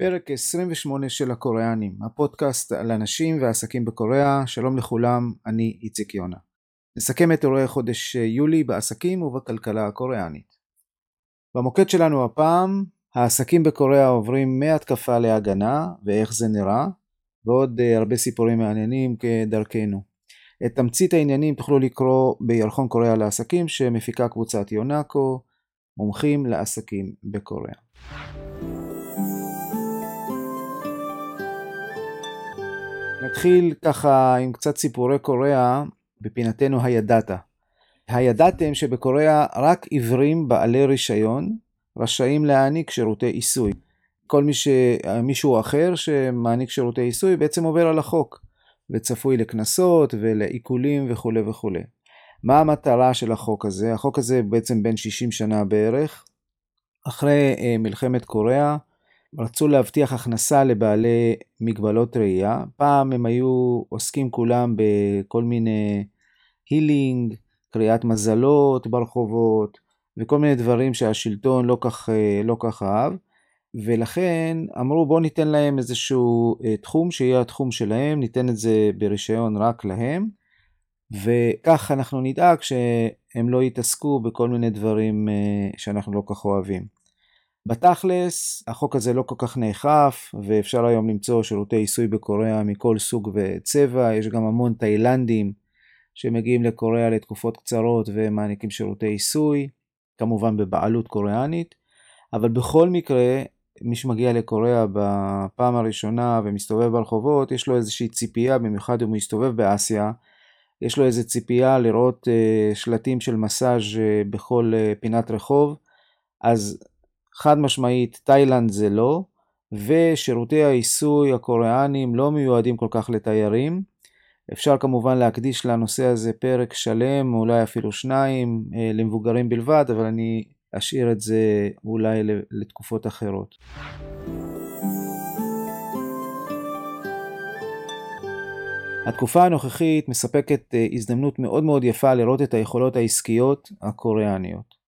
פרק 28 של הקוריאנים, הפודקאסט על אנשים ועסקים בקוריאה, שלום לכולם, אני איציק יונה. נסכם את אירועי חודש יולי בעסקים ובכלכלה הקוריאנית. במוקד שלנו הפעם, העסקים בקוריאה עוברים מהתקפה להגנה ואיך זה נראה, ועוד אה, הרבה סיפורים מעניינים כדרכנו. את תמצית העניינים תוכלו לקרוא בירחון קוריאה לעסקים שמפיקה קבוצת יונאקו, מומחים לעסקים בקוריאה. נתחיל ככה עם קצת סיפורי קוריאה בפינתנו הידעת. הידעתם שבקוריאה רק עיוורים בעלי רישיון רשאים להעניק שירותי עיסוי. כל מי ש... מישהו אחר שמעניק שירותי עיסוי בעצם עובר על החוק וצפוי לקנסות ולעיקולים וכולי וכולי. מה המטרה של החוק הזה? החוק הזה בעצם בין 60 שנה בערך. אחרי אה, מלחמת קוריאה רצו להבטיח הכנסה לבעלי מגבלות ראייה. פעם הם היו עוסקים כולם בכל מיני הילינג, קריאת מזלות ברחובות וכל מיני דברים שהשלטון לא כך, אה, לא כך אהב. ולכן אמרו בואו ניתן להם איזשהו אה, תחום שיהיה התחום שלהם, ניתן את זה ברישיון רק להם, וכך אנחנו נדאג שהם לא יתעסקו בכל מיני דברים אה, שאנחנו לא כך אוהבים. בתכלס, החוק הזה לא כל כך נאכף, ואפשר היום למצוא שירותי עיסוי בקוריאה מכל סוג וצבע, יש גם המון תאילנדים שמגיעים לקוריאה לתקופות קצרות ומעניקים שירותי עיסוי, כמובן בבעלות קוריאנית, אבל בכל מקרה, מי שמגיע לקוריאה בפעם הראשונה ומסתובב ברחובות, יש לו איזושהי ציפייה, במיוחד אם הוא מסתובב באסיה, יש לו איזו ציפייה לראות uh, שלטים של מסאז' uh, בכל uh, פינת רחוב, אז חד משמעית תאילנד זה לא, ושירותי העיסוי הקוריאנים לא מיועדים כל כך לתיירים. אפשר כמובן להקדיש לנושא הזה פרק שלם, אולי אפילו שניים, אה, למבוגרים בלבד, אבל אני אשאיר את זה אולי לתקופות אחרות. התקופה הנוכחית מספקת אה, הזדמנות מאוד מאוד יפה לראות את היכולות העסקיות הקוריאניות.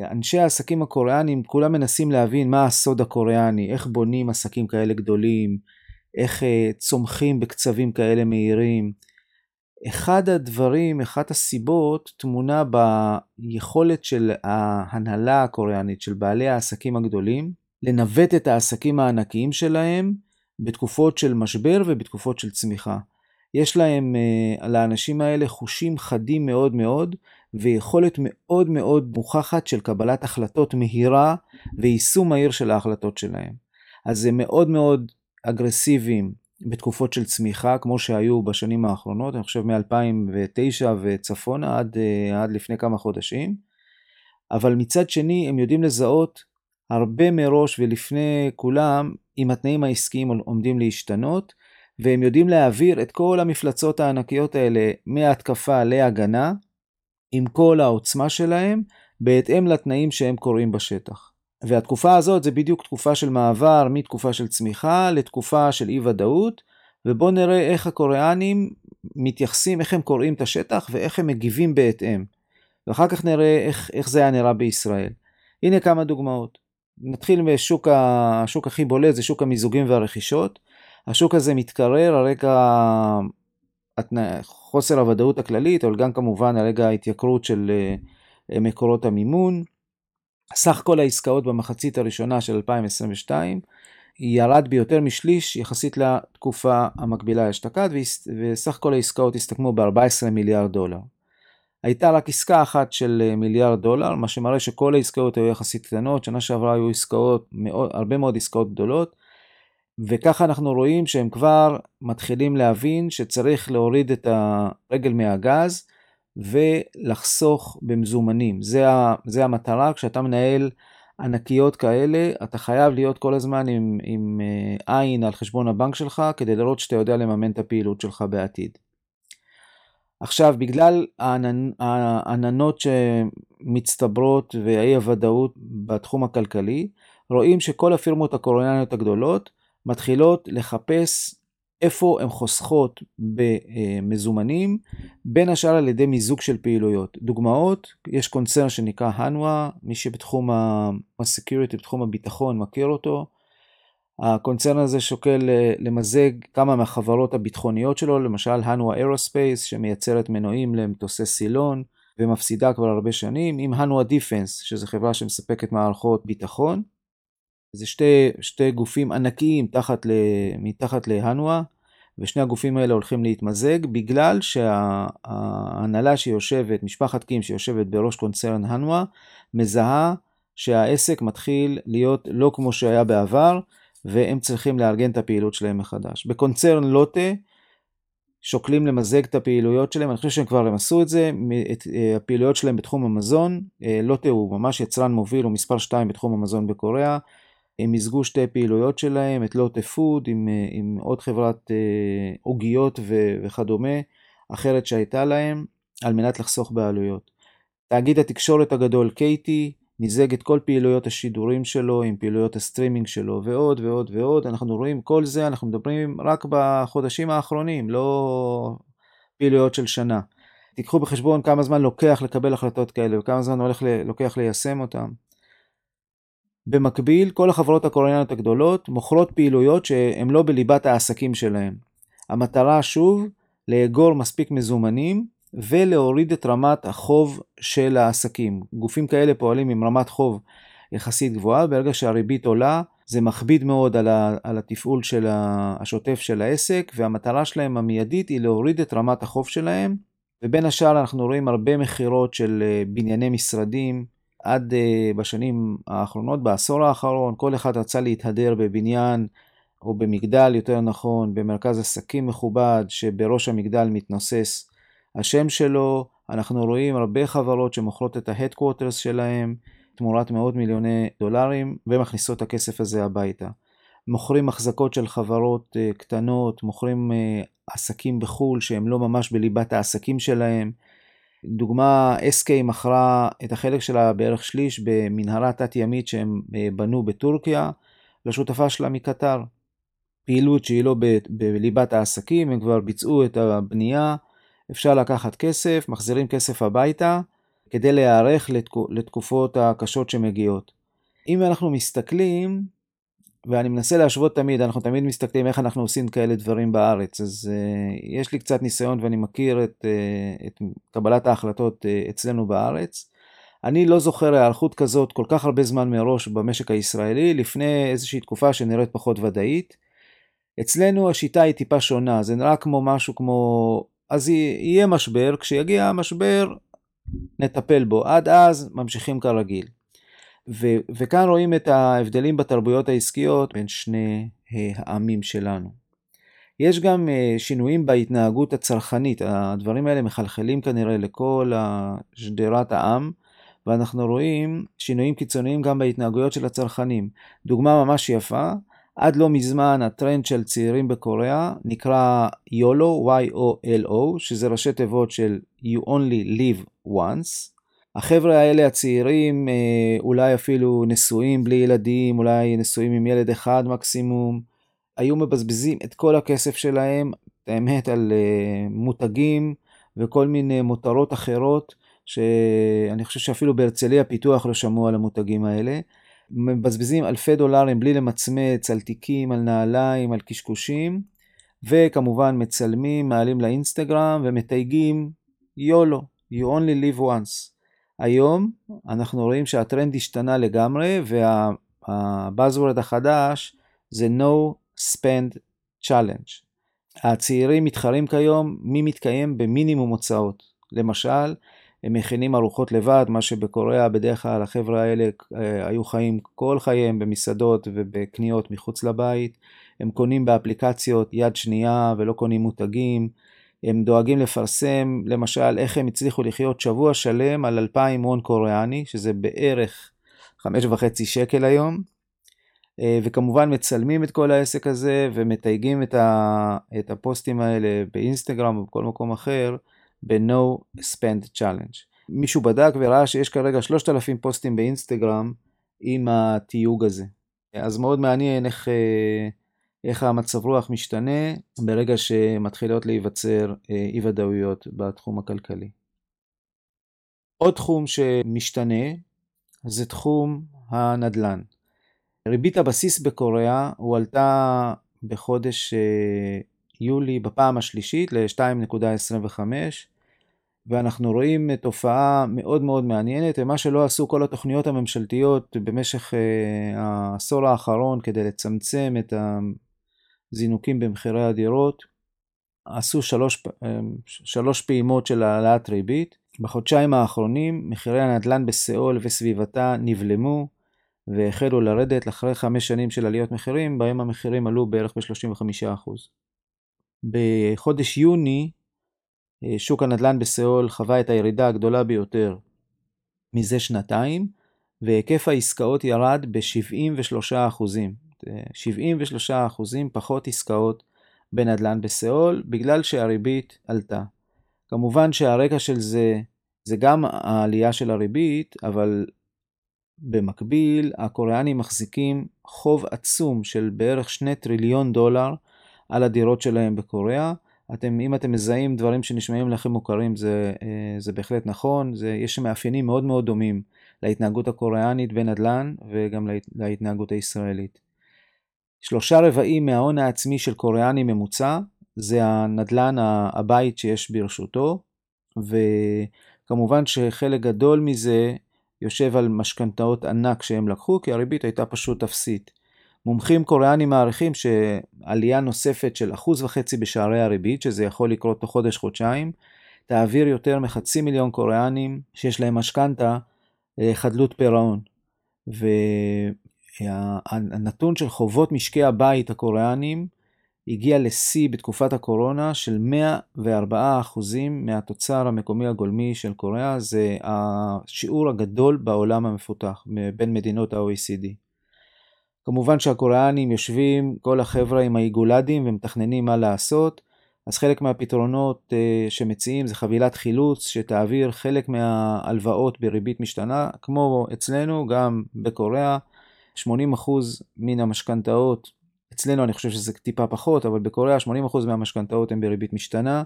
אנשי העסקים הקוריאנים כולם מנסים להבין מה הסוד הקוריאני, איך בונים עסקים כאלה גדולים, איך uh, צומחים בקצבים כאלה מהירים. אחד הדברים, אחת הסיבות, טמונה ביכולת של ההנהלה הקוריאנית, של בעלי העסקים הגדולים, לנווט את העסקים הענקיים שלהם בתקופות של משבר ובתקופות של צמיחה. יש להם, uh, לאנשים האלה, חושים חדים מאוד מאוד, ויכולת מאוד מאוד מוכחת של קבלת החלטות מהירה ויישום מהיר של ההחלטות שלהם. אז זה מאוד מאוד אגרסיביים בתקופות של צמיחה, כמו שהיו בשנים האחרונות, אני חושב מ-2009 וצפונה עד, אה, עד לפני כמה חודשים, אבל מצד שני הם יודעים לזהות הרבה מראש ולפני כולם אם התנאים העסקיים עומדים להשתנות, והם יודעים להעביר את כל המפלצות הענקיות האלה מהתקפה להגנה, עם כל העוצמה שלהם, בהתאם לתנאים שהם קורים בשטח. והתקופה הזאת זה בדיוק תקופה של מעבר מתקופה של צמיחה לתקופה של אי ודאות, ובואו נראה איך הקוריאנים מתייחסים, איך הם קוראים את השטח ואיך הם מגיבים בהתאם. ואחר כך נראה איך, איך זה היה נראה בישראל. הנה כמה דוגמאות. נתחיל בשוק השוק הכי בולט, זה שוק המיזוגים והרכישות. השוק הזה מתקרר על רקע חוסר הוודאות הכללית, אבל גם כמובן על רגע ההתייקרות של אה, מקורות המימון. סך כל העסקאות במחצית הראשונה של 2022 ירד ביותר משליש יחסית לתקופה המקבילה אשתקד, וסך כל העסקאות הסתכמו ב-14 מיליארד דולר. הייתה רק עסקה אחת של אה, מיליארד דולר, מה שמראה שכל העסקאות היו יחסית קטנות, שנה שעברה היו עסקאות, מאוד, הרבה מאוד עסקאות גדולות, וככה אנחנו רואים שהם כבר מתחילים להבין שצריך להוריד את הרגל מהגז ולחסוך במזומנים. זה, ה, זה המטרה, כשאתה מנהל ענקיות כאלה, אתה חייב להיות כל הזמן עם, עם אה, עין על חשבון הבנק שלך, כדי לראות שאתה יודע לממן את הפעילות שלך בעתיד. עכשיו, בגלל העננ, העננות שמצטברות והאי הוודאות בתחום הכלכלי, רואים שכל הפירמות הקוריאניות הגדולות מתחילות לחפש איפה הן חוסכות במזומנים, בין השאר על ידי מיזוג של פעילויות. דוגמאות, יש קונצרן שנקרא הנווה, מי שבתחום ה-security, בתחום הביטחון מכיר אותו. הקונצרן הזה שוקל אה, למזג כמה מהחברות הביטחוניות שלו, למשל הנואה אירוספייס שמייצרת מנועים למטוסי סילון ומפסידה כבר הרבה שנים, עם הנואה דיפנס שזו חברה שמספקת מערכות ביטחון. זה שתי, שתי גופים ענקיים תחת ל, מתחת להנואה, ושני הגופים האלה הולכים להתמזג בגלל שההנהלה שיושבת, משפחת קים שיושבת בראש קונצרן הנואה, מזהה שהעסק מתחיל להיות לא כמו שהיה בעבר, והם צריכים לארגן את הפעילות שלהם מחדש. בקונצרן לוטה שוקלים למזג את הפעילויות שלהם, אני חושב שהם כבר עשו את זה, את אה, הפעילויות שלהם בתחום המזון. אה, לוטה הוא ממש יצרן מוביל, הוא מספר 2 בתחום המזון בקוריאה. הם מיזגו שתי פעילויות שלהם, את לוטה פוד עם, אה, עם עוד חברת עוגיות וכדומה, אחרת שהייתה להם, על מנת לחסוך בעלויות. תאגיד התקשורת הגדול קייטי מיזג את כל פעילויות השידורים שלו עם פעילויות הסטרימינג שלו ועוד ועוד ועוד. אנחנו רואים כל זה, אנחנו מדברים רק בחודשים האחרונים, לא פעילויות של שנה. תיקחו בחשבון כמה זמן לוקח לקבל החלטות כאלה וכמה זמן הולך ל... לוקח ליישם אותן. במקביל, כל החברות הקוריאניות הגדולות מוכרות פעילויות שהן לא בליבת העסקים שלהן. המטרה שוב, לאגור מספיק מזומנים ולהוריד את רמת החוב של העסקים. גופים כאלה פועלים עם רמת חוב יחסית גבוהה, ברגע שהריבית עולה זה מכביד מאוד על, ה, על התפעול של השוטף של העסק, והמטרה שלהם המיידית היא להוריד את רמת החוב שלהם, ובין השאר אנחנו רואים הרבה מכירות של אה, בנייני משרדים, עד uh, בשנים האחרונות, בעשור האחרון, כל אחד רצה להתהדר בבניין או במגדל יותר נכון, במרכז עסקים מכובד, שבראש המגדל מתנוסס השם שלו, אנחנו רואים הרבה חברות שמוכרות את ה-Headquarters שלהם תמורת מאות מיליוני דולרים ומכניסות את הכסף הזה הביתה. מוכרים החזקות של חברות uh, קטנות, מוכרים uh, עסקים בחו"ל שהם לא ממש בליבת העסקים שלהם. דוגמה, SK מכרה את החלק שלה בערך שליש במנהרה תת-ימית שהם uh, בנו בטורקיה לשותפה שלה מקטר. פעילות שהיא לא בליבת העסקים, הם כבר ביצעו את הבנייה, אפשר לקחת כסף, מחזירים כסף הביתה, כדי להיערך לתקופ, לתקופות הקשות שמגיעות. אם אנחנו מסתכלים, ואני מנסה להשוות תמיד, אנחנו תמיד מסתכלים איך אנחנו עושים כאלה דברים בארץ, אז uh, יש לי קצת ניסיון ואני מכיר את, uh, את קבלת ההחלטות uh, אצלנו בארץ. אני לא זוכר היערכות כזאת כל כך הרבה זמן מראש במשק הישראלי, לפני איזושהי תקופה שנראית פחות ודאית. אצלנו השיטה היא טיפה שונה, זה נראה כמו משהו כמו אז יהיה משבר, כשיגיע המשבר נטפל בו, עד אז ממשיכים כרגיל. ו- וכאן רואים את ההבדלים בתרבויות העסקיות בין שני העמים שלנו. יש גם אה, שינויים בהתנהגות הצרכנית, הדברים האלה מחלחלים כנראה לכל שדרת העם, ואנחנו רואים שינויים קיצוניים גם בהתנהגויות של הצרכנים. דוגמה ממש יפה, עד לא מזמן הטרנד של צעירים בקוריאה נקרא YOLO, Y-O-L-O, שזה ראשי תיבות של You only live once. החבר'ה האלה הצעירים אה, אולי אפילו נשואים בלי ילדים, אולי נשואים עם ילד אחד מקסימום, היו מבזבזים את כל הכסף שלהם, האמת, על אה, מותגים וכל מיני מותרות אחרות, שאני חושב שאפילו בהרצליה פיתוח לא שמעו על המותגים האלה. מבזבזים אלפי דולרים בלי למצמץ על תיקים, על נעליים, על קשקושים, וכמובן מצלמים, מעלים לאינסטגרם ומתייגים יולו, you only live once. היום אנחנו רואים שהטרנד השתנה לגמרי והבאזוורד החדש זה no spend challenge. הצעירים מתחרים כיום מי מתקיים במינימום הוצאות. למשל, הם מכינים ארוחות לבד, מה שבקוריאה בדרך כלל החבר'ה האלה אה, היו חיים כל חייהם במסעדות ובקניות מחוץ לבית. הם קונים באפליקציות יד שנייה ולא קונים מותגים. הם דואגים לפרסם למשל איך הם הצליחו לחיות שבוע שלם על 2,000 הון קוריאני, שזה בערך 5.5 שקל היום. אה, וכמובן מצלמים את כל העסק הזה ומתייגים את הפוסטים האלה באינסטגרם או בכל מקום אחר. ב-No Spend Challenge. מישהו בדק וראה שיש כרגע 3,000 פוסטים באינסטגרם עם התיוג הזה. אז מאוד מעניין איך, אה, איך המצב רוח משתנה ברגע שמתחילות להיווצר אה, אי ודאויות בתחום הכלכלי. עוד תחום שמשתנה זה תחום הנדל"ן. ריבית הבסיס בקוריאה הועלתה בחודש יולי בפעם השלישית ל-2.25 ואנחנו רואים תופעה מאוד מאוד מעניינת, ומה שלא עשו כל התוכניות הממשלתיות במשך העשור האחרון כדי לצמצם את הזינוקים במחירי הדירות, עשו שלוש, שלוש פעימות של העלאת ריבית. בחודשיים האחרונים מחירי הנדל"ן בסיאול וסביבתה נבלמו והחלו לרדת אחרי חמש שנים של עליות מחירים, בהם המחירים עלו בערך ב-35%. בחודש יוני אה, שוק הנדל"ן בסיאול חווה את הירידה הגדולה ביותר מזה שנתיים, והיקף העסקאות ירד ב-73%. 73% פחות עסקאות בנדל"ן בסיאול, בגלל שהריבית עלתה. כמובן שהרקע של זה, זה גם העלייה של הריבית, אבל במקביל, הקוריאנים מחזיקים חוב עצום של בערך 2 טריליון דולר על הדירות שלהם בקוריאה. אתם, אם אתם מזהים דברים שנשמעים לכם מוכרים, זה, אה, זה בהחלט נכון. זה, יש מאפיינים מאוד מאוד דומים להתנהגות הקוריאנית בנדל"ן וגם להתנהגות הישראלית. שלושה רבעים מההון העצמי של קוריאני ממוצע זה הנדל"ן הבית שיש ברשותו, וכמובן שחלק גדול מזה יושב על משכנתאות ענק שהם לקחו, כי הריבית הייתה פשוט אפסית. מומחים קוריאנים מעריכים שעלייה נוספת של אחוז וחצי בשערי הריבית, שזה יכול לקרות תוך חודש-חודשיים, תעביר יותר מחצי מיליון קוריאנים שיש להם משכנתה לחדלות פירעון. והנתון של חובות משקי הבית הקוריאנים הגיע לשיא בתקופת הקורונה של 104% מהתוצר המקומי הגולמי של קוריאה, זה השיעור הגדול בעולם המפותח, בין מדינות ה-OECD. כמובן שהקוריאנים יושבים, כל החבר'ה עם האיגולדים ומתכננים מה לעשות, אז חלק מהפתרונות uh, שמציעים זה חבילת חילוץ שתעביר חלק מההלוואות בריבית משתנה, כמו אצלנו, גם בקוריאה, 80% מן המשכנתאות אצלנו אני חושב שזה טיפה פחות, אבל בקוריאה 80% מהמשכנתאות הן בריבית משתנה.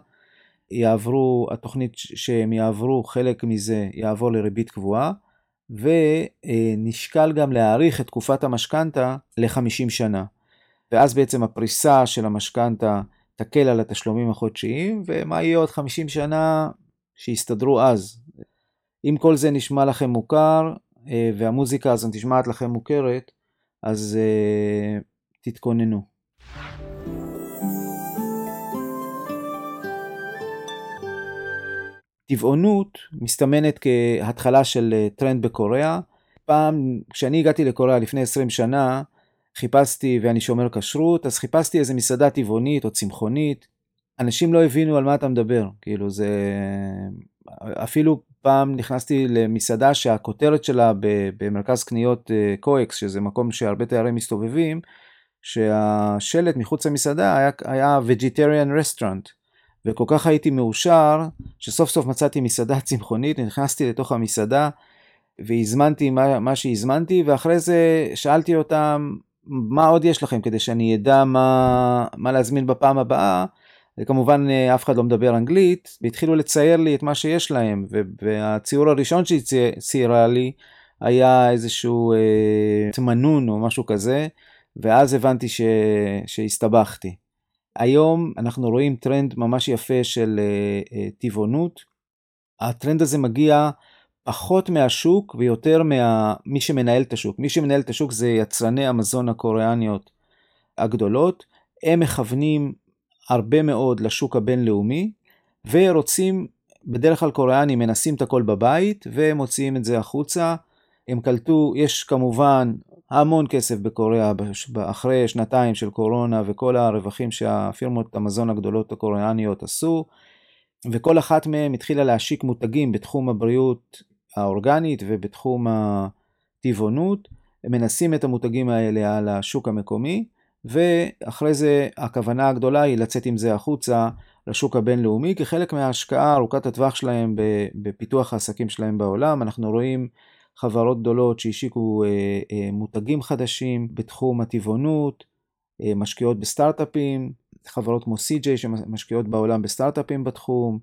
יעברו, התוכנית שהם יעברו, חלק מזה יעבור לריבית קבועה, ונשקל גם להאריך את תקופת המשכנתה ל-50 שנה. ואז בעצם הפריסה של המשכנתה תקל על התשלומים החודשיים, ומה יהיה עוד 50 שנה שיסתדרו אז. אם כל זה נשמע לכם מוכר, והמוזיקה הזאת נשמעת לכם מוכרת, אז אה, תתכוננו. טבעונות מסתמנת כהתחלה של אה, טרנד בקוריאה. פעם, כשאני הגעתי לקוריאה לפני 20 שנה, חיפשתי, ואני שומר כשרות, אז חיפשתי איזה מסעדה טבעונית או צמחונית. אנשים לא הבינו על מה אתה מדבר, כאילו זה... אפילו פעם נכנסתי למסעדה שהכותרת שלה במרכז קניות קויקס, אה, שזה מקום שהרבה תיירים מסתובבים, שהשלט מחוץ למסעדה היה, היה vegetarian restaurant. וכל כך הייתי מאושר, שסוף סוף מצאתי מסעדה צמחונית, נכנסתי לתוך המסעדה והזמנתי מה, מה שהזמנתי, ואחרי זה שאלתי אותם, מה עוד יש לכם כדי שאני אדע מה, מה להזמין בפעם הבאה? וכמובן אף אחד לא מדבר אנגלית, והתחילו לצייר לי את מה שיש להם, והציור הראשון שהיא ציירה לי היה איזשהו אה, תמנון או משהו כזה, ואז הבנתי ש... שהסתבכתי. היום אנחנו רואים טרנד ממש יפה של אה, אה, טבעונות. הטרנד הזה מגיע פחות מהשוק ויותר ממי שמנהל את השוק. מי שמנהל את השוק זה יצרני המזון הקוריאניות הגדולות. הם מכוונים הרבה מאוד לשוק הבינלאומי ורוצים, בדרך כלל קוריאנים מנסים את הכל בבית ומוציאים את זה החוצה. הם קלטו, יש כמובן המון כסף בקוריאה אחרי שנתיים של קורונה וכל הרווחים שהפירמות המזון הגדולות הקוריאניות עשו, וכל אחת מהן התחילה להשיק מותגים בתחום הבריאות האורגנית ובתחום הטבעונות, הם מנסים את המותגים האלה על השוק המקומי, ואחרי זה הכוונה הגדולה היא לצאת עם זה החוצה לשוק הבינלאומי כחלק מההשקעה ארוכת הטווח שלהם בפיתוח העסקים שלהם בעולם. אנחנו רואים חברות גדולות שהשיקו אה, אה, מותגים חדשים בתחום הטבעונות, אה, משקיעות בסטארט-אפים, חברות כמו CJ שמשקיעות בעולם בסטארט-אפים בתחום,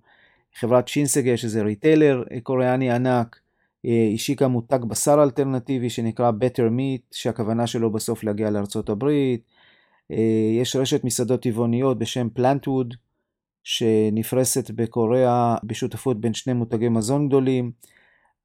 חברת שינסגה שזה ריטיילר קוריאני ענק, השיקה מותג בשר אלטרנטיבי שנקרא Better Meat, שהכוונה שלו בסוף להגיע לארצות הברית. יש רשת מסעדות טבעוניות בשם Plantwood, שנפרסת בקוריאה בשותפות בין שני מותגי מזון גדולים.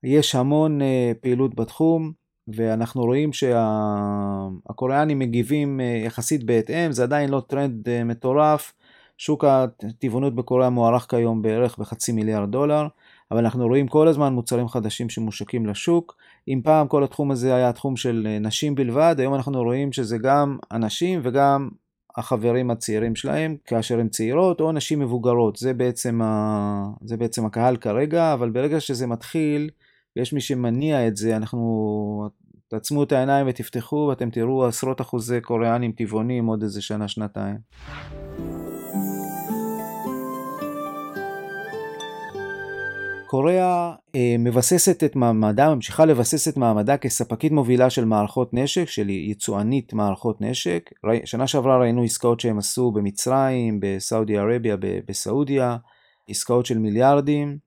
יש המון פעילות בתחום. ואנחנו רואים שהקוריאנים מגיבים יחסית בהתאם, זה עדיין לא טרנד מטורף. שוק הטבעונות בקוריאה מוערך כיום בערך בחצי מיליארד דולר, אבל אנחנו רואים כל הזמן מוצרים חדשים שמושקים לשוק. אם פעם כל התחום הזה היה תחום של נשים בלבד, היום אנחנו רואים שזה גם אנשים וגם החברים הצעירים שלהם, כאשר הן צעירות או נשים מבוגרות. זה בעצם, ה... זה בעצם הקהל כרגע, אבל ברגע שזה מתחיל, ויש מי שמניע את זה, אנחנו... תעצמו את העיניים ותפתחו ואתם תראו עשרות אחוזי קוריאנים טבעונים עוד איזה שנה, קוריאה אה, מבססת את מעמדה, ממשיכה לבסס את מעמדה כספקית מובילה של מערכות נשק, של יצואנית מערכות נשק. שנה שעברה ראינו עסקאות שהם עשו במצרים, בסעודי ערביה, בסעודיה, עסקאות של מיליארדים.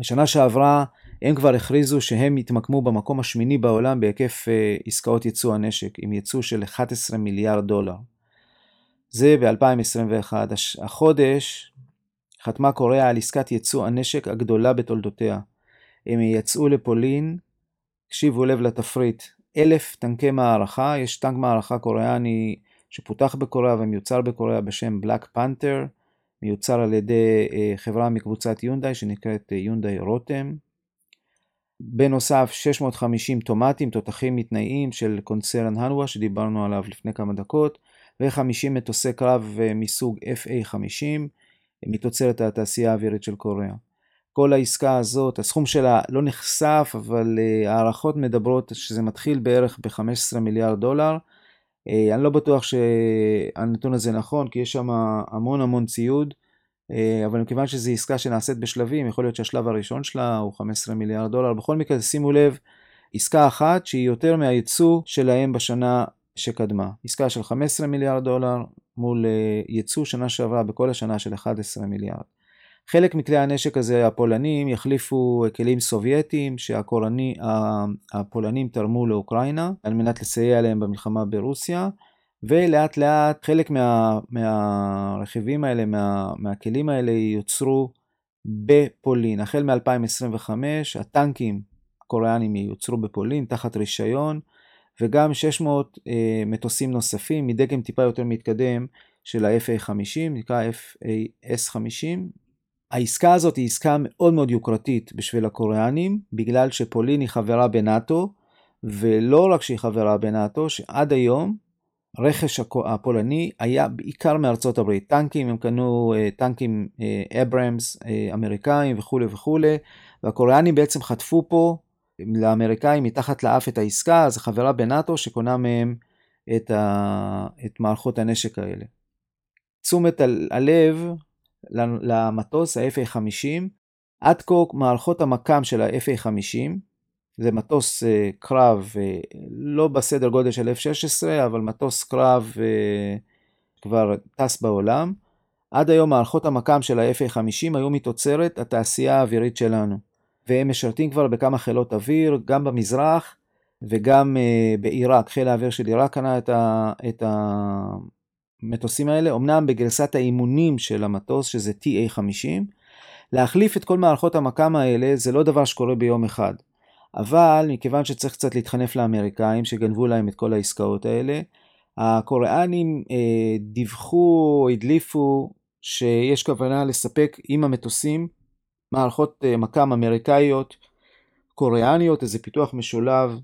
בשנה שעברה הם כבר הכריזו שהם יתמקמו במקום השמיני בעולם בהיקף אה, עסקאות ייצוא הנשק, עם ייצוא של 11 מיליארד דולר. זה ב-2021. החודש חתמה קוריאה על עסקת ייצוא הנשק הגדולה בתולדותיה. הם יצאו לפולין, הקשיבו לב לתפריט, אלף טנקי מערכה, יש טנק מערכה קוריאני שפותח בקוריאה ומיוצר בקוריאה בשם בלק פנתר, מיוצר על ידי אה, חברה מקבוצת יונדאי שנקראת אה, יונדאי רותם. בנוסף 650 טומטים, תותחים מתנאים של קונצרן הנווה שדיברנו עליו לפני כמה דקות, ו-50 מטוסי קרב אה, מסוג FA-50 מתוצרת התעשייה האווירית של קוריאה. כל העסקה הזאת, הסכום שלה לא נחשף, אבל uh, הערכות מדברות שזה מתחיל בערך ב-15 מיליארד דולר. Uh, אני לא בטוח שהנתון הזה נכון, כי יש שם המון המון ציוד. אה, אבל מכיוון שזו עסקה שנעשית בשלבים, יכול להיות שהשלב הראשון שלה הוא 15 מיליארד דולר. בכל מקרה, שימו לב, עסקה אחת שהיא יותר מהייצוא שלהם בשנה שקדמה. עסקה של 15 מיליארד דולר מול אה, ייצוא שנה שעברה בכל השנה של 11 מיליארד. חלק מכלי הנשק הזה, הפולנים, יחליפו כלים סובייטיים שהפולנים תרמו לאוקראינה על מנת לסייע להם במלחמה ברוסיה. ולאט לאט חלק מה, מהרכיבים האלה, מה, מהכלים האלה יוצרו בפולין. החל מ-2025 הטנקים הקוריאנים ייוצרו בפולין תחת רישיון, וגם 600 אה, מטוסים נוספים מדגם טיפה יותר מתקדם של ה-FA50, נקרא FAS50. העסקה הזאת היא עסקה מאוד מאוד יוקרתית בשביל הקוריאנים, בגלל שפולין היא חברה בנאטו, ולא רק שהיא חברה בנאטו, שעד היום הרכש הפולני היה בעיקר מארצות הברית, טנקים, הם קנו אה, טנקים אברמס אה, אה, אמריקאים וכולי וכולי, והקוריאנים בעצם חטפו פה לאמריקאים מתחת לאף את העסקה, אז חברה בנאטו שקונה מהם את, ה... את מערכות הנשק האלה. תשומת הלב למטוס ה-FA50, עד כה מערכות המקם של ה-FA50, זה מטוס uh, קרב, uh, לא בסדר גודל של F-16, אבל מטוס קרב uh, כבר טס בעולם. עד היום מערכות המקם של ה-FA50 היו מתוצרת התעשייה האווירית שלנו, והם משרתים כבר בכמה חילות אוויר, גם במזרח וגם uh, בעיראק, חיל האוויר של עיראק קנה את, ה, את המטוסים האלה, אמנם בגרסת האימונים של המטוס, שזה TA50, להחליף את כל מערכות המקם האלה זה לא דבר שקורה ביום אחד. אבל מכיוון שצריך קצת להתחנף לאמריקאים שגנבו להם את כל העסקאות האלה, הקוריאנים אה, דיווחו, הדליפו, שיש כוונה לספק עם המטוסים מערכות אה, מכ"ם אמריקאיות, קוריאניות, איזה פיתוח משולב,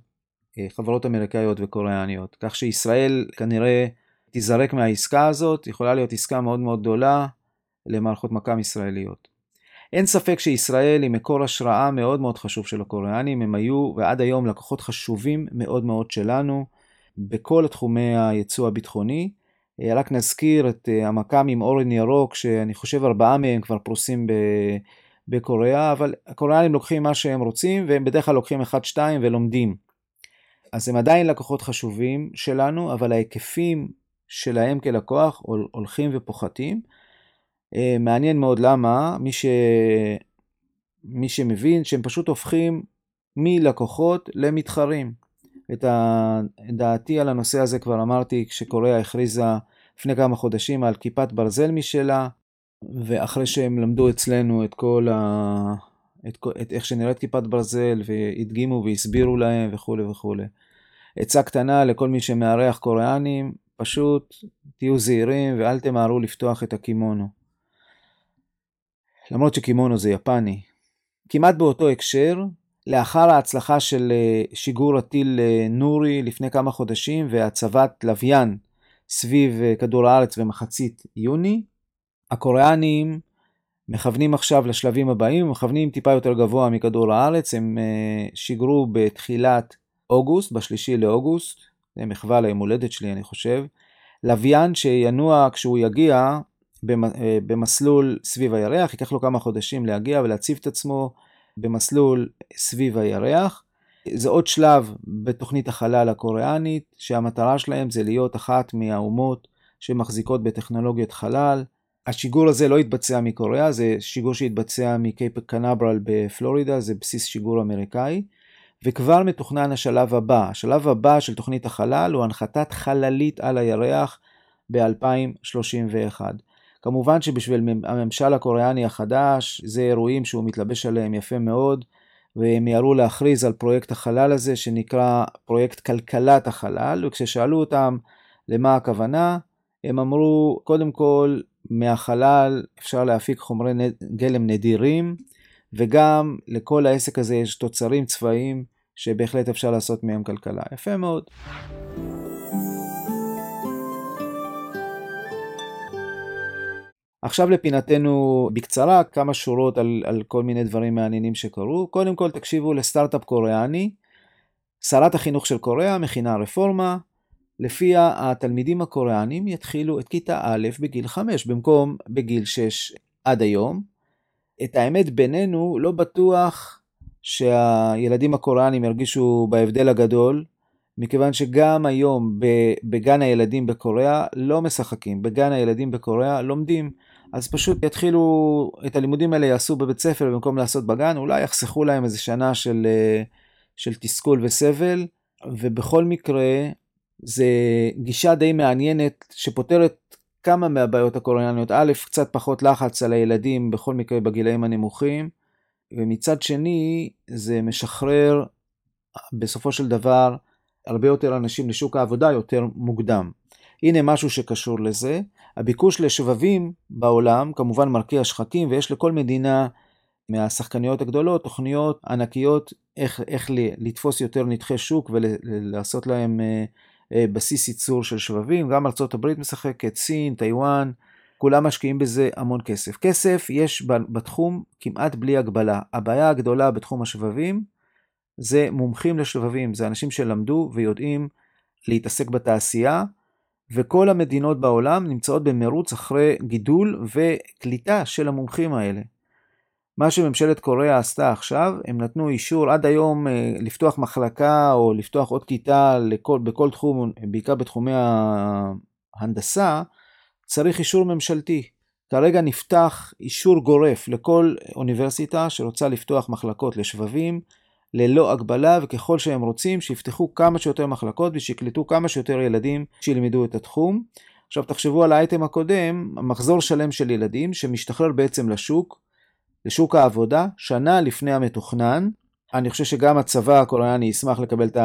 אה, חברות אמריקאיות וקוריאניות. כך שישראל כנראה תיזרק מהעסקה הזאת, יכולה להיות עסקה מאוד מאוד גדולה למערכות מכ"ם ישראליות. אין ספק שישראל היא מקור השראה מאוד מאוד חשוב של הקוריאנים, הם היו ועד היום לקוחות חשובים מאוד מאוד שלנו בכל תחומי הייצוא הביטחוני. אה, רק נזכיר את המכ"ם עם אורן ירוק, שאני חושב ארבעה מהם כבר פרוסים בקוריאה, אבל הקוריאנים לוקחים מה שהם רוצים, והם בדרך כלל לוקחים אחד-שתיים ולומדים. אז הם עדיין לקוחות חשובים שלנו, אבל ההיקפים שלהם כלקוח הולכים ופוחתים. אה, מעניין מאוד למה, מי, ש... מי שמבין שהם פשוט הופכים מלקוחות למתחרים. את דעתי על הנושא הזה כבר אמרתי כשקוריאה הכריזה לפני כמה חודשים על כיפת ברזל משלה, ואחרי שהם למדו אצלנו את כל ה... את, את איך שנראית כיפת ברזל והדגימו והסבירו להם וכולי וכולי. עצה קטנה לכל מי שמארח קוריאנים, פשוט תהיו זהירים ואל תמהרו לפתוח את הקימונו. למרות שקימונו זה יפני. כמעט באותו הקשר, לאחר ההצלחה של אה, שיגור הטיל אה, נורי לפני כמה חודשים והצבת לוויין סביב אה, כדור הארץ במחצית יוני, הקוריאנים מכוונים עכשיו לשלבים הבאים, מכוונים טיפה יותר גבוה מכדור הארץ, הם שיגרו בתחילת אוגוסט, בשלישי לאוגוסט, זה מחווה ליום הולדת שלי אני חושב, לוויין שינוע כשהוא יגיע במסלול סביב הירח, ייקח לו כמה חודשים להגיע ולהציב את עצמו במסלול סביב הירח. זה עוד שלב בתוכנית החלל הקוריאנית, שהמטרה שלהם זה להיות אחת מהאומות שמחזיקות בטכנולוגיית חלל. השיגור הזה לא התבצע מקוריאה, זה שיגור שהתבצע מקייפ קנברל בפלורידה, זה בסיס שיגור אמריקאי. וכבר מתוכנן השלב הבא. השלב הבא של תוכנית החלל הוא הנחתת חללית על הירח ב-2031. כמובן שבשביל הממשל הקוריאני החדש, זה אירועים שהוא מתלבש עליהם יפה מאוד, והם מיהרו להכריז על פרויקט החלל הזה שנקרא פרויקט כלכלת החלל, וכששאלו אותם למה הכוונה, הם אמרו, קודם כל, מהחלל אפשר להפיק חומרי גלם נדירים, וגם לכל העסק הזה יש תוצרים צבאיים שבהחלט אפשר לעשות מהם כלכלה. יפה מאוד. עכשיו לפינתנו בקצרה כמה שורות על, על כל מיני דברים מעניינים שקרו. קודם כל תקשיבו לסטארט-אפ קוריאני. שרת החינוך של קוריאה מכינה רפורמה, לפיה התלמידים הקוריאנים יתחילו את כיתה א' בגיל 5 במקום בגיל 6 עד היום. את האמת בינינו לא בטוח שהילדים הקוריאנים ירגישו בהבדל הגדול, מכיוון שגם היום בגן הילדים בקוריאה לא משחקים, בגן הילדים בקוריאה לומדים. אז פשוט יתחילו, את הלימודים האלה יעשו בבית ספר במקום לעשות בגן, אולי יחסכו להם איזה שנה של, אה, של תסכול וסבל, ובכל מקרה, זה גישה די מעניינת שפותרת כמה מהבעיות הקוריאניות. א', קצת פחות לחץ על הילדים, בכל מקרה בגילאים הנמוכים, ומצד שני, זה משחרר בסופו של דבר הרבה יותר אנשים לשוק העבודה יותר מוקדם. הנה משהו שקשור לזה. הביקוש לשבבים בעולם כמובן מרקיע שחקים ויש לכל מדינה מהשחקניות הגדולות תוכניות ענקיות איך, איך לתפוס יותר נתחי שוק ולעשות להם אה, בסיס ייצור של שבבים. גם הברית משחקת, סין, טיוואן, כולם משקיעים בזה המון כסף. כסף יש בתחום כמעט בלי הגבלה. הבעיה הגדולה בתחום השבבים זה מומחים לשבבים, זה אנשים שלמדו ויודעים להתעסק בתעשייה וכל המדינות בעולם נמצאות במרוץ אחרי גידול וקליטה של המומחים האלה. מה שממשלת קוריאה עשתה עכשיו, הם נתנו אישור עד היום אה, לפתוח מחלקה או לפתוח עוד כיתה לכל, בכל תחום, בעיקר בתחומי ההנדסה, צריך אישור ממשלתי. כרגע נפתח אישור גורף לכל אוניברסיטה שרוצה לפתוח מחלקות לשבבים, ללא הגבלה, וככל שהם רוצים, שיפתחו כמה שיותר מחלקות ושיקלטו כמה שיותר ילדים שילמדו את התחום. עכשיו תחשבו על האייטם הקודם, מחזור שלם של ילדים שמשתחרר בעצם לשוק, לשוק העבודה, שנה לפני המתוכנן. אני חושב שגם הצבא הקוריאני ישמח לקבל את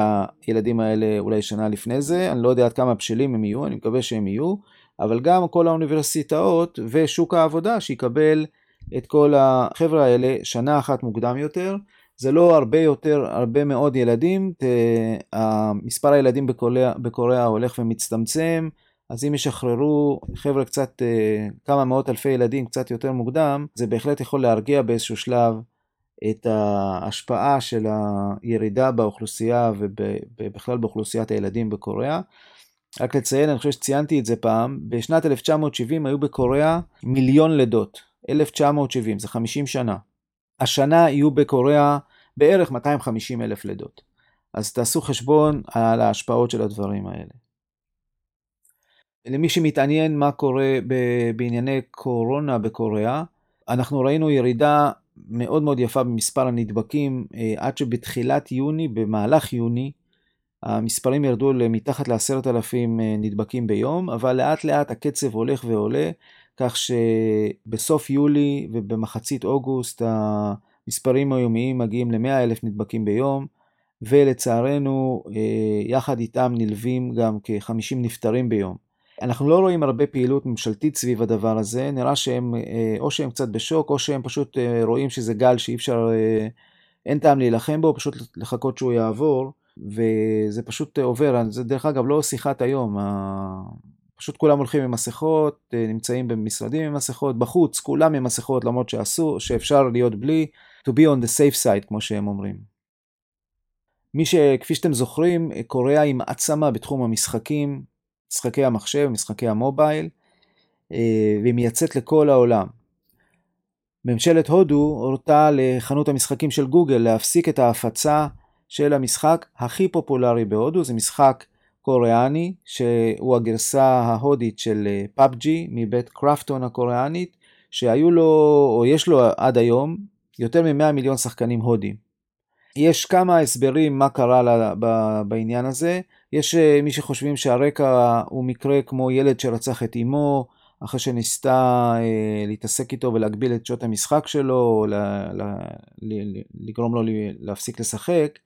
הילדים האלה אולי שנה לפני זה, אני לא יודע עד כמה בשלים הם יהיו, אני מקווה שהם יהיו, אבל גם כל האוניברסיטאות ושוק העבודה שיקבל את כל החבר'ה האלה שנה אחת מוקדם יותר. זה לא הרבה יותר, הרבה מאוד ילדים, מספר הילדים בקוריאה, בקוריאה הולך ומצטמצם, אז אם ישחררו חבר'ה קצת, אה, כמה מאות אלפי ילדים קצת יותר מוקדם, זה בהחלט יכול להרגיע באיזשהו שלב את ההשפעה של הירידה באוכלוסייה ובכלל באוכלוסיית הילדים בקוריאה. רק לציין, אני חושב שציינתי את זה פעם, בשנת 1970 היו בקוריאה מיליון לידות. 1970, זה 50 שנה. השנה יהיו בקוריאה בערך 250 אלף לידות. אז תעשו חשבון על ההשפעות של הדברים האלה. למי שמתעניין מה קורה בענייני קורונה בקוריאה, אנחנו ראינו ירידה מאוד מאוד יפה במספר הנדבקים, עד שבתחילת יוני, במהלך יוני, המספרים ירדו למתחת לעשרת אלפים נדבקים ביום, אבל לאט לאט הקצב הולך ועולה, כך שבסוף יולי ובמחצית אוגוסט המספרים היומיים מגיעים ל-100 אלף נדבקים ביום, ולצערנו יחד איתם נלווים גם כ-50 נפטרים ביום. אנחנו לא רואים הרבה פעילות ממשלתית סביב הדבר הזה, נראה שהם או שהם קצת בשוק או שהם פשוט רואים שזה גל שאי אפשר, אין טעם להילחם בו, פשוט לחכות שהוא יעבור. וזה פשוט עובר, זה דרך אגב לא שיחת היום, פשוט כולם הולכים עם מסכות, נמצאים במשרדים עם מסכות, בחוץ כולם עם מסכות למרות שאסור, שאפשר להיות בלי, to be on the safe side כמו שהם אומרים. מי שכפי שאתם זוכרים, קוריאה היא מעצמה בתחום המשחקים, משחקי המחשב, משחקי המובייל, והיא מייצאת לכל העולם. ממשלת הודו הורתה לחנות המשחקים של גוגל להפסיק את ההפצה של המשחק הכי פופולרי בהודו, זה משחק קוריאני, שהוא הגרסה ההודית של PUBG מבית קרפטון הקוריאנית, שהיו לו, או יש לו עד היום, יותר מ-100 מיליון שחקנים הודים. יש כמה הסברים מה קרה בעניין הזה. יש מי שחושבים שהרקע הוא מקרה כמו ילד שרצח את אמו, אחרי שניסתה אה, להתעסק איתו ולהגביל את שעות המשחק שלו, ל, ל, ל, לגרום לו להפסיק לשחק.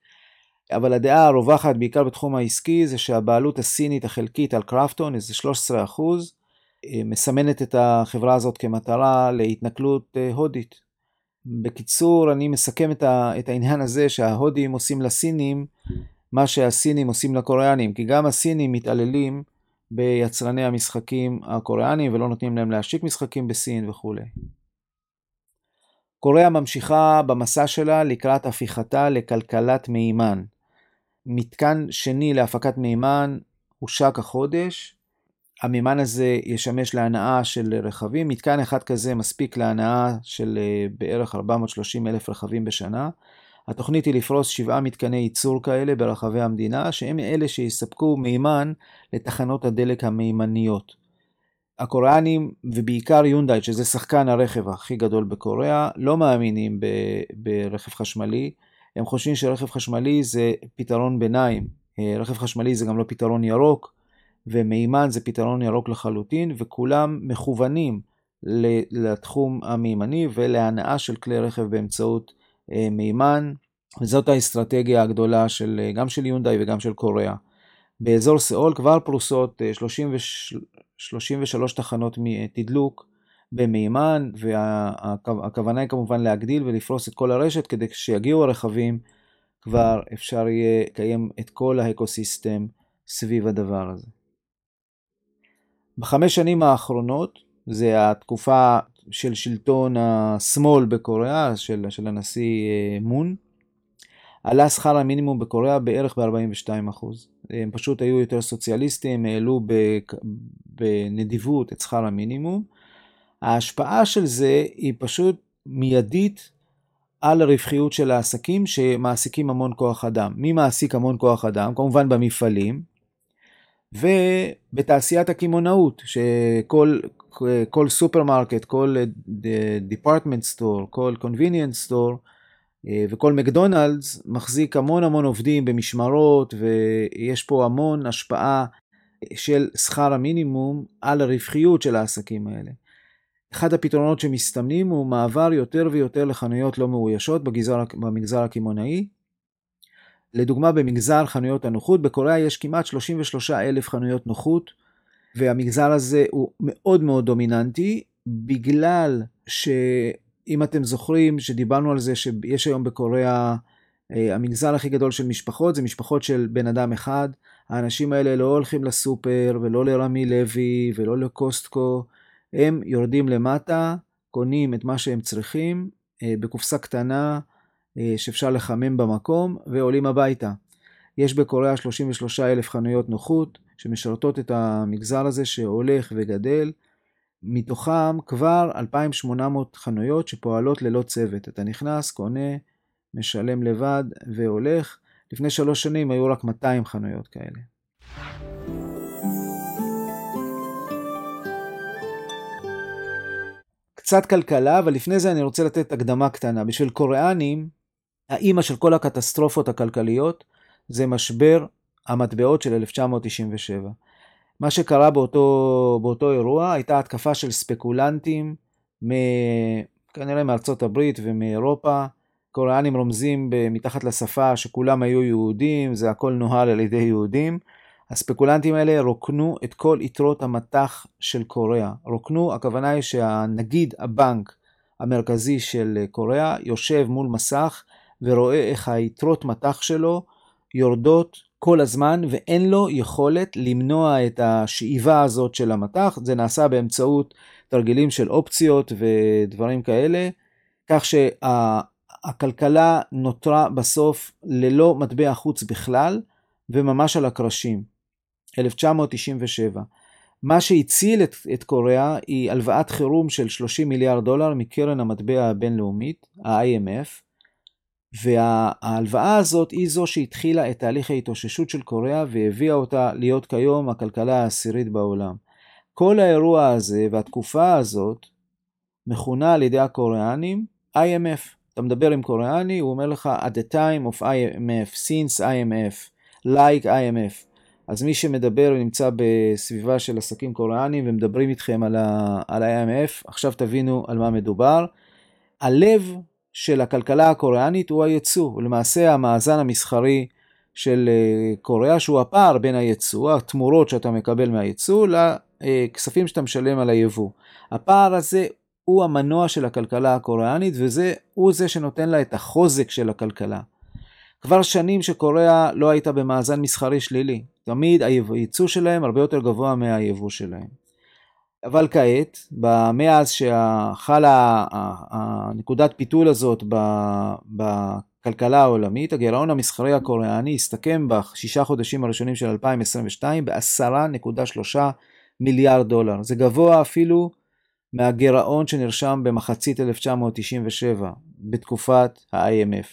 אבל הדעה הרווחת בעיקר בתחום העסקי זה שהבעלות הסינית החלקית על קרפטון, איזה 13 אחוז, אה, מסמנת את החברה הזאת כמטרה להתנכלות אה, הודית. בקיצור, אני מסכם את העניין הזה שההודים עושים לסינים מה שהסינים עושים לקוריאנים, כי גם הסינים מתעללים ביצרני המשחקים הקוריאנים ולא נותנים להם להשיק משחקים בסין וכולי. קוריאה ממשיכה במסע שלה לקראת הפיכתה לכלכלת מימן. מתקן שני להפקת מימן הושק החודש. המימן הזה ישמש להנאה של רכבים. מתקן אחד כזה מספיק להנאה של אה, בערך 430 אלף רכבים בשנה. התוכנית היא לפרוס שבעה מתקני ייצור כאלה ברחבי המדינה, שהם אלה שיספקו מימן לתחנות הדלק המימניות. הקוריאנים, ובעיקר יונדאי, שזה שחקן הרכב הכי גדול בקוריאה, לא מאמינים ברכב חשמלי. הם חושבים שרכב חשמלי זה פתרון ביניים. אה, רכב חשמלי זה גם לא פתרון ירוק, ומימן זה פתרון ירוק לחלוטין, וכולם מכוונים לתחום המימני ולהנאה של כלי רכב באמצעות מימן, וזאת האסטרטגיה הגדולה של, אה, גם של יונדאי וגם של קוריאה. באזור סאול כבר פרוסות 33 תחנות תדלוק, במימן, והכוונה היא כמובן להגדיל ולפרוס את כל הרשת כדי שיגיעו הרכבים, כבר אפשר יהיה לקיים את כל האקוסיסטם סביב הדבר הזה. בחמש שנים האחרונות, זה התקופה של שלטון השמאל בקוריאה, של, של הנשיא אה, מון, עלה שכר המינימום בקוריאה בערך ב-42%. הם פשוט היו יותר סוציאליסטים, העלו בנדיבות את שכר המינימום, ההשפעה של זה היא פשוט מיידית על הרווחיות של העסקים שמעסיקים המון כוח אדם. מי מעסיק המון כוח אדם? כמובן במפעלים ובתעשיית הקמעונאות, שכל כל סופרמרקט, כל department store, כל convenience store וכל מקדונלדס מחזיק המון המון עובדים במשמרות ויש פה המון השפעה של שכר המינימום על הרווחיות של העסקים האלה. אחד הפתרונות שמסתמנים הוא מעבר יותר ויותר לחנויות לא מאוישות בגזר, במגזר הקמעונאי. לדוגמה במגזר חנויות הנוחות, בקוריאה יש כמעט 33 אלף חנויות נוחות, והמגזר הזה הוא מאוד מאוד דומיננטי, בגלל שאם אתם זוכרים שדיברנו על זה שיש היום בקוריאה, אה, המגזר הכי גדול של משפחות זה משפחות של בן אדם אחד. האנשים האלה לא הולכים לסופר ולא לרמי לוי ולא לקוסטקו. הם יורדים למטה, קונים את מה שהם צריכים אה, בקופסה קטנה אה, שאפשר לחמם במקום ועולים הביתה. יש בקוריאה 33 אלף חנויות נוחות שמשרתות את המגזר הזה שהולך וגדל. מתוכם כבר 2,800 חנויות שפועלות ללא צוות. אתה נכנס, קונה, משלם לבד והולך. לפני שלוש שנים היו רק 200 חנויות כאלה. קצת כלכלה, אבל לפני זה אני רוצה לתת הקדמה קטנה. בשביל קוריאנים, האימא של כל הקטסטרופות הכלכליות זה משבר המטבעות של 1997. מה שקרה באותו, באותו אירוע הייתה התקפה של ספקולנטים, מ... כנראה מארצות הברית ומאירופה. קוריאנים רומזים מתחת לשפה שכולם היו יהודים, זה הכל נוהל על ידי יהודים. הספקולנטים האלה רוקנו את כל יתרות המטח של קוריאה. רוקנו, הכוונה היא שהנגיד הבנק המרכזי של קוריאה יושב מול מסך ורואה איך היתרות מטח שלו יורדות כל הזמן ואין לו יכולת למנוע את השאיבה הזאת של המטח. זה נעשה באמצעות תרגילים של אופציות ודברים כאלה, כך שהכלכלה נותרה בסוף ללא מטבע חוץ בכלל וממש על הקרשים. 1997. מה שהציל את, את קוריאה היא הלוואת חירום של 30 מיליארד דולר מקרן המטבע הבינלאומית, ה-IMF, וההלוואה הזאת היא זו שהתחילה את תהליך ההתאוששות של קוריאה והביאה אותה להיות כיום הכלכלה העשירית בעולם. כל האירוע הזה והתקופה הזאת מכונה על ידי הקוריאנים IMF. אתה מדבר עם קוריאני, הוא אומר לך at the time of IMF, since IMF, like IMF. אז מי שמדבר נמצא בסביבה של עסקים קוריאנים ומדברים איתכם על ה-IMF, עכשיו תבינו על מה מדובר. הלב של הכלכלה הקוריאנית הוא הייצוא, ולמעשה המאזן המסחרי של אה, קוריאה, שהוא הפער בין הייצוא, התמורות שאתה מקבל מהייצוא, לכספים שאתה משלם על היבוא. הפער הזה הוא המנוע של הכלכלה הקוריאנית, והוא זה שנותן לה את החוזק של הכלכלה. כבר שנים שקוריאה לא הייתה במאזן מסחרי שלילי. תמיד הייצוא שלהם הרבה יותר גבוה מהיבוא שלהם. אבל כעת, מאז שחלה הנקודת פיתול הזאת בכלכלה העולמית, הגירעון המסחרי הקוריאני הסתכם בשישה חודשים הראשונים של 2022 ב-10.3 מיליארד דולר. זה גבוה אפילו מהגירעון שנרשם במחצית 1997, בתקופת ה-IMF.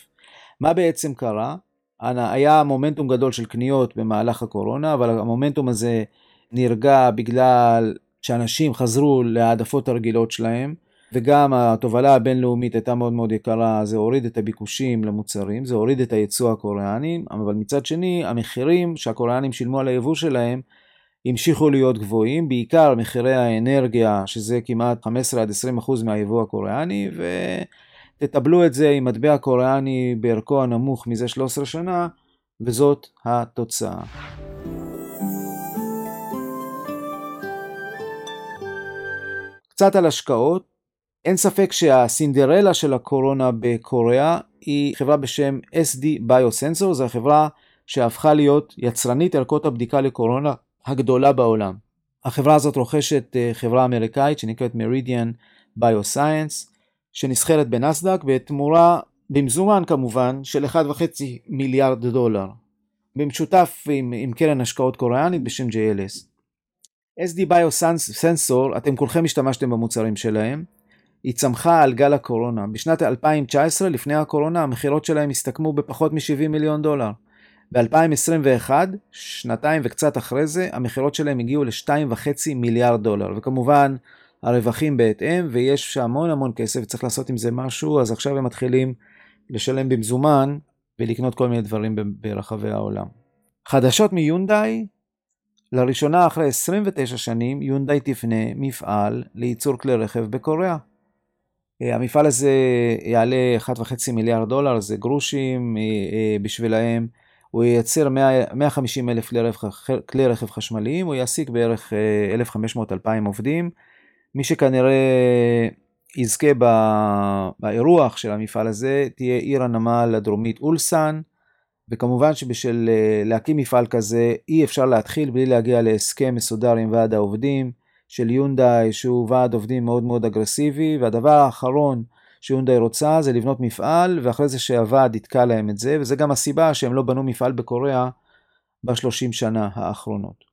מה בעצם קרה? היה מומנטום גדול של קניות במהלך הקורונה, אבל המומנטום הזה נרגע בגלל שאנשים חזרו להעדפות הרגילות שלהם, וגם התובלה הבינלאומית הייתה מאוד מאוד יקרה, זה הוריד את הביקושים למוצרים, זה הוריד את הייצוא הקוריאני, אבל מצד שני, המחירים שהקוריאנים שילמו על היבוא שלהם, המשיכו להיות גבוהים, בעיקר מחירי האנרגיה, שזה כמעט 15 עד 20 אחוז מהיבוא הקוריאני, ו... תטבלו את זה עם מטבע קוריאני בערכו הנמוך מזה 13 שנה, וזאת התוצאה. קצת על השקעות, אין ספק שהסינדרלה של הקורונה בקוריאה היא חברה בשם SD Biosensor, זו החברה שהפכה להיות יצרנית ערכות הבדיקה לקורונה הגדולה בעולם. החברה הזאת רוכשת אה, חברה אמריקאית שנקראת מרידיאן ביוסייאנס, שנסחרת בנסדק בתמורה במזומן כמובן של 1.5 מיליארד דולר, במשותף עם, עם קרן השקעות קוריאנית בשם JLS. SD Biosensor, אתם כולכם השתמשתם במוצרים שלהם, היא צמחה על גל הקורונה. בשנת 2019, לפני הקורונה, המכירות שלהם הסתכמו בפחות מ-70 מיליון דולר. ב-2021, שנתיים וקצת אחרי זה, המכירות שלהם הגיעו ל-2.5 מיליארד דולר. וכמובן, הרווחים בהתאם, ויש המון המון כסף, וצריך לעשות עם זה משהו, אז עכשיו הם מתחילים לשלם במזומן ולקנות כל מיני דברים ברחבי העולם. חדשות מיונדאי, לראשונה אחרי 29 שנים, יונדאי תפנה מפעל לייצור כלי רכב בקוריאה. אה, המפעל הזה יעלה 1.5 מיליארד דולר, זה גרושים אה, אה, בשבילהם. הוא ייצר 150 אלף כלי רכב, חשמליים, הוא יעסיק בערך 1,500-2,000 עובדים. מי שכנראה יזכה באירוח של המפעל הזה תהיה עיר הנמל הדרומית אולסן, וכמובן שבשביל אה, להקים מפעל כזה אי אפשר להתחיל בלי להגיע להסכם מסודר עם ועד העובדים של יונדאי שהוא ועד עובדים מאוד מאוד אגרסיבי, והדבר האחרון שיונדאי רוצה זה לבנות מפעל, ואחרי זה שהוועד יתקע להם את זה, וזה גם הסיבה שהם לא בנו מפעל בקוריאה בשלושים שנה האחרונות.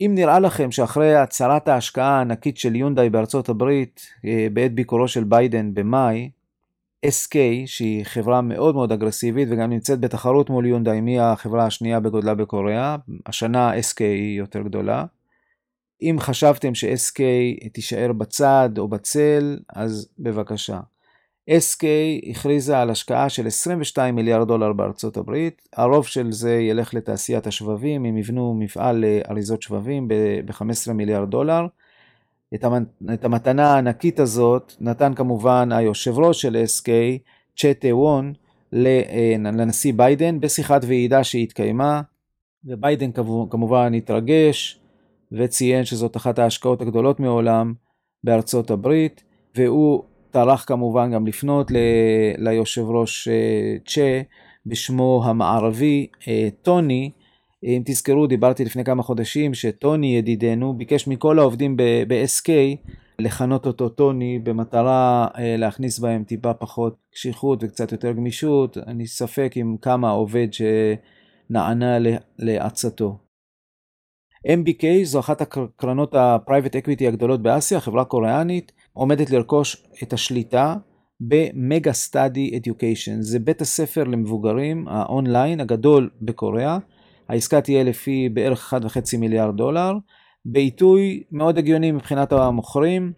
אם נראה לכם שאחרי הצהרת ההשקעה הענקית של יונדאי בארצות הברית אה, בעת ביקורו של ביידן במאי, SK, שהיא חברה מאוד מאוד אגרסיבית וגם נמצאת בתחרות מול יונדאי, מי החברה השנייה בגודלה בקוריאה, השנה SK היא יותר גדולה. אם חשבתם ש-SK תישאר בצד או בצל, אז בבקשה. SK הכריזה על השקעה של 22 מיליארד דולר בארצות הברית, הרוב של זה ילך לתעשיית השבבים, הם יבנו מפעל לאריזות שבבים ב-15 מיליארד דולר. את המתנה הענקית הזאת נתן כמובן היושב ראש של SK, צ'טה וון, לנשיא ביידן בשיחת ועידה שהתקיימה, וביידן כמובן התרגש וציין שזאת אחת ההשקעות הגדולות מעולם בארצות הברית, והוא טרח כמובן גם לפנות ל- ליושב ראש אה, צ'ה בשמו המערבי אה, טוני. אם תזכרו, דיברתי לפני כמה חודשים שטוני ידידנו ביקש מכל העובדים ב-SK לכנות אותו טוני במטרה אה, להכניס בהם טיפה פחות קשיחות וקצת יותר גמישות. אני ספק אם כמה עובד שנענה לעצתו. MBK זו אחת הקרנות ה-Private Equity הגדולות באסיה, חברה קוריאנית, עומדת לרכוש את השליטה במגה סטאדי אדיוקיישן. זה בית הספר למבוגרים האונליין הגדול בקוריאה. העסקה תהיה לפי בערך 1.5 מיליארד דולר, בעיתוי מאוד הגיוני מבחינת המוכרים,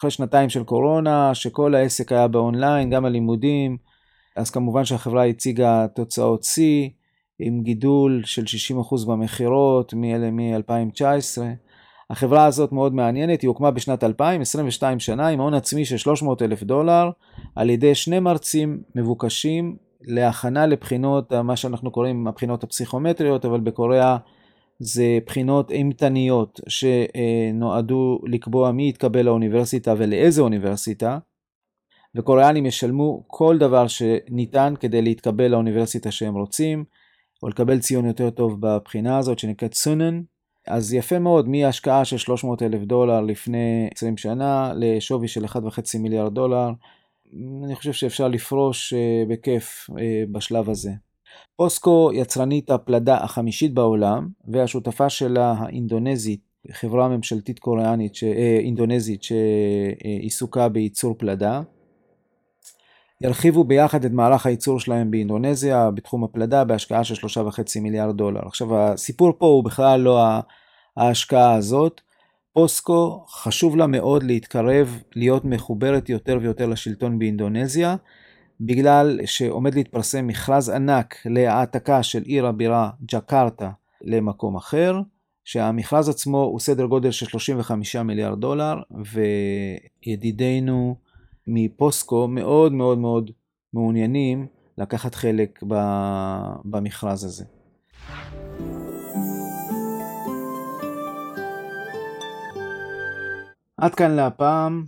אחרי שנתיים של קורונה, שכל העסק היה באונליין, גם הלימודים, אז כמובן שהחברה הציגה תוצאות שיא, עם גידול של 60% במכירות מ-2019. החברה הזאת מאוד מעניינת, היא הוקמה בשנת 2000, 22 שנה, עם הון עצמי של 300 אלף דולר, על ידי שני מרצים מבוקשים להכנה לבחינות, מה שאנחנו קוראים הבחינות הפסיכומטריות, אבל בקוריאה זה בחינות אימתניות שנועדו לקבוע מי יתקבל לאוניברסיטה ולאיזה אוניברסיטה, וקוריאנים ישלמו כל דבר שניתן כדי להתקבל לאוניברסיטה שהם רוצים, או לקבל ציון יותר טוב בבחינה הזאת שנקראת סונן. אז יפה מאוד, מהשקעה של 300 אלף דולר לפני 20 שנה לשווי של 1.5 מיליארד דולר, אני חושב שאפשר לפרוש אה, בכיף אה, בשלב הזה. פוסקו יצרנית הפלדה החמישית בעולם, והשותפה שלה האינדונזית, חברה ממשלתית קוריאנית, ש... אה, אינדונזית שעיסוקה בייצור פלדה. ירחיבו ביחד את מערך הייצור שלהם באינדונזיה בתחום הפלדה בהשקעה של 3.5 מיליארד דולר. עכשיו הסיפור פה הוא בכלל לא ההשקעה הזאת. פוסקו חשוב לה מאוד להתקרב, להיות מחוברת יותר ויותר לשלטון באינדונזיה, בגלל שעומד להתפרסם מכרז ענק להעתקה של עיר הבירה ג'קרטה למקום אחר, שהמכרז עצמו הוא סדר גודל של 35 מיליארד דולר, וידידינו מפוסקו מאוד מאוד מאוד מעוניינים לקחת חלק במכרז הזה. עד כאן להפעם.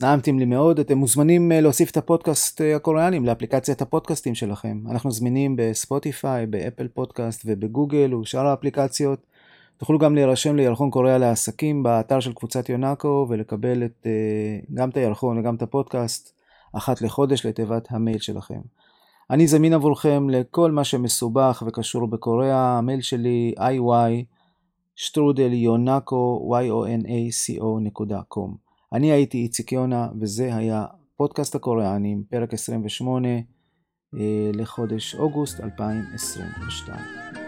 נעמתם לי מאוד, אתם מוזמנים אה, להוסיף את הפודקאסט אה, הקוריאנים לאפליקציית הפודקאסטים שלכם. אנחנו זמינים בספוטיפיי, באפל פודקאסט ובגוגל ובשאר האפליקציות. תוכלו גם להירשם לירחון קוריאה לעסקים באתר של קבוצת יונאקו ולקבל את, אה, גם את הירחון וגם את הפודקאסט אחת לחודש לתיבת המייל שלכם. אני זמין עבורכם לכל מה שמסובך וקשור בקוריאה, המייל שלי iy שטרודל יונאקו yonaco.com. אני הייתי איציק יונה וזה היה פודקאסט הקוריאנים, פרק 28 אה, לחודש אוגוסט 2022.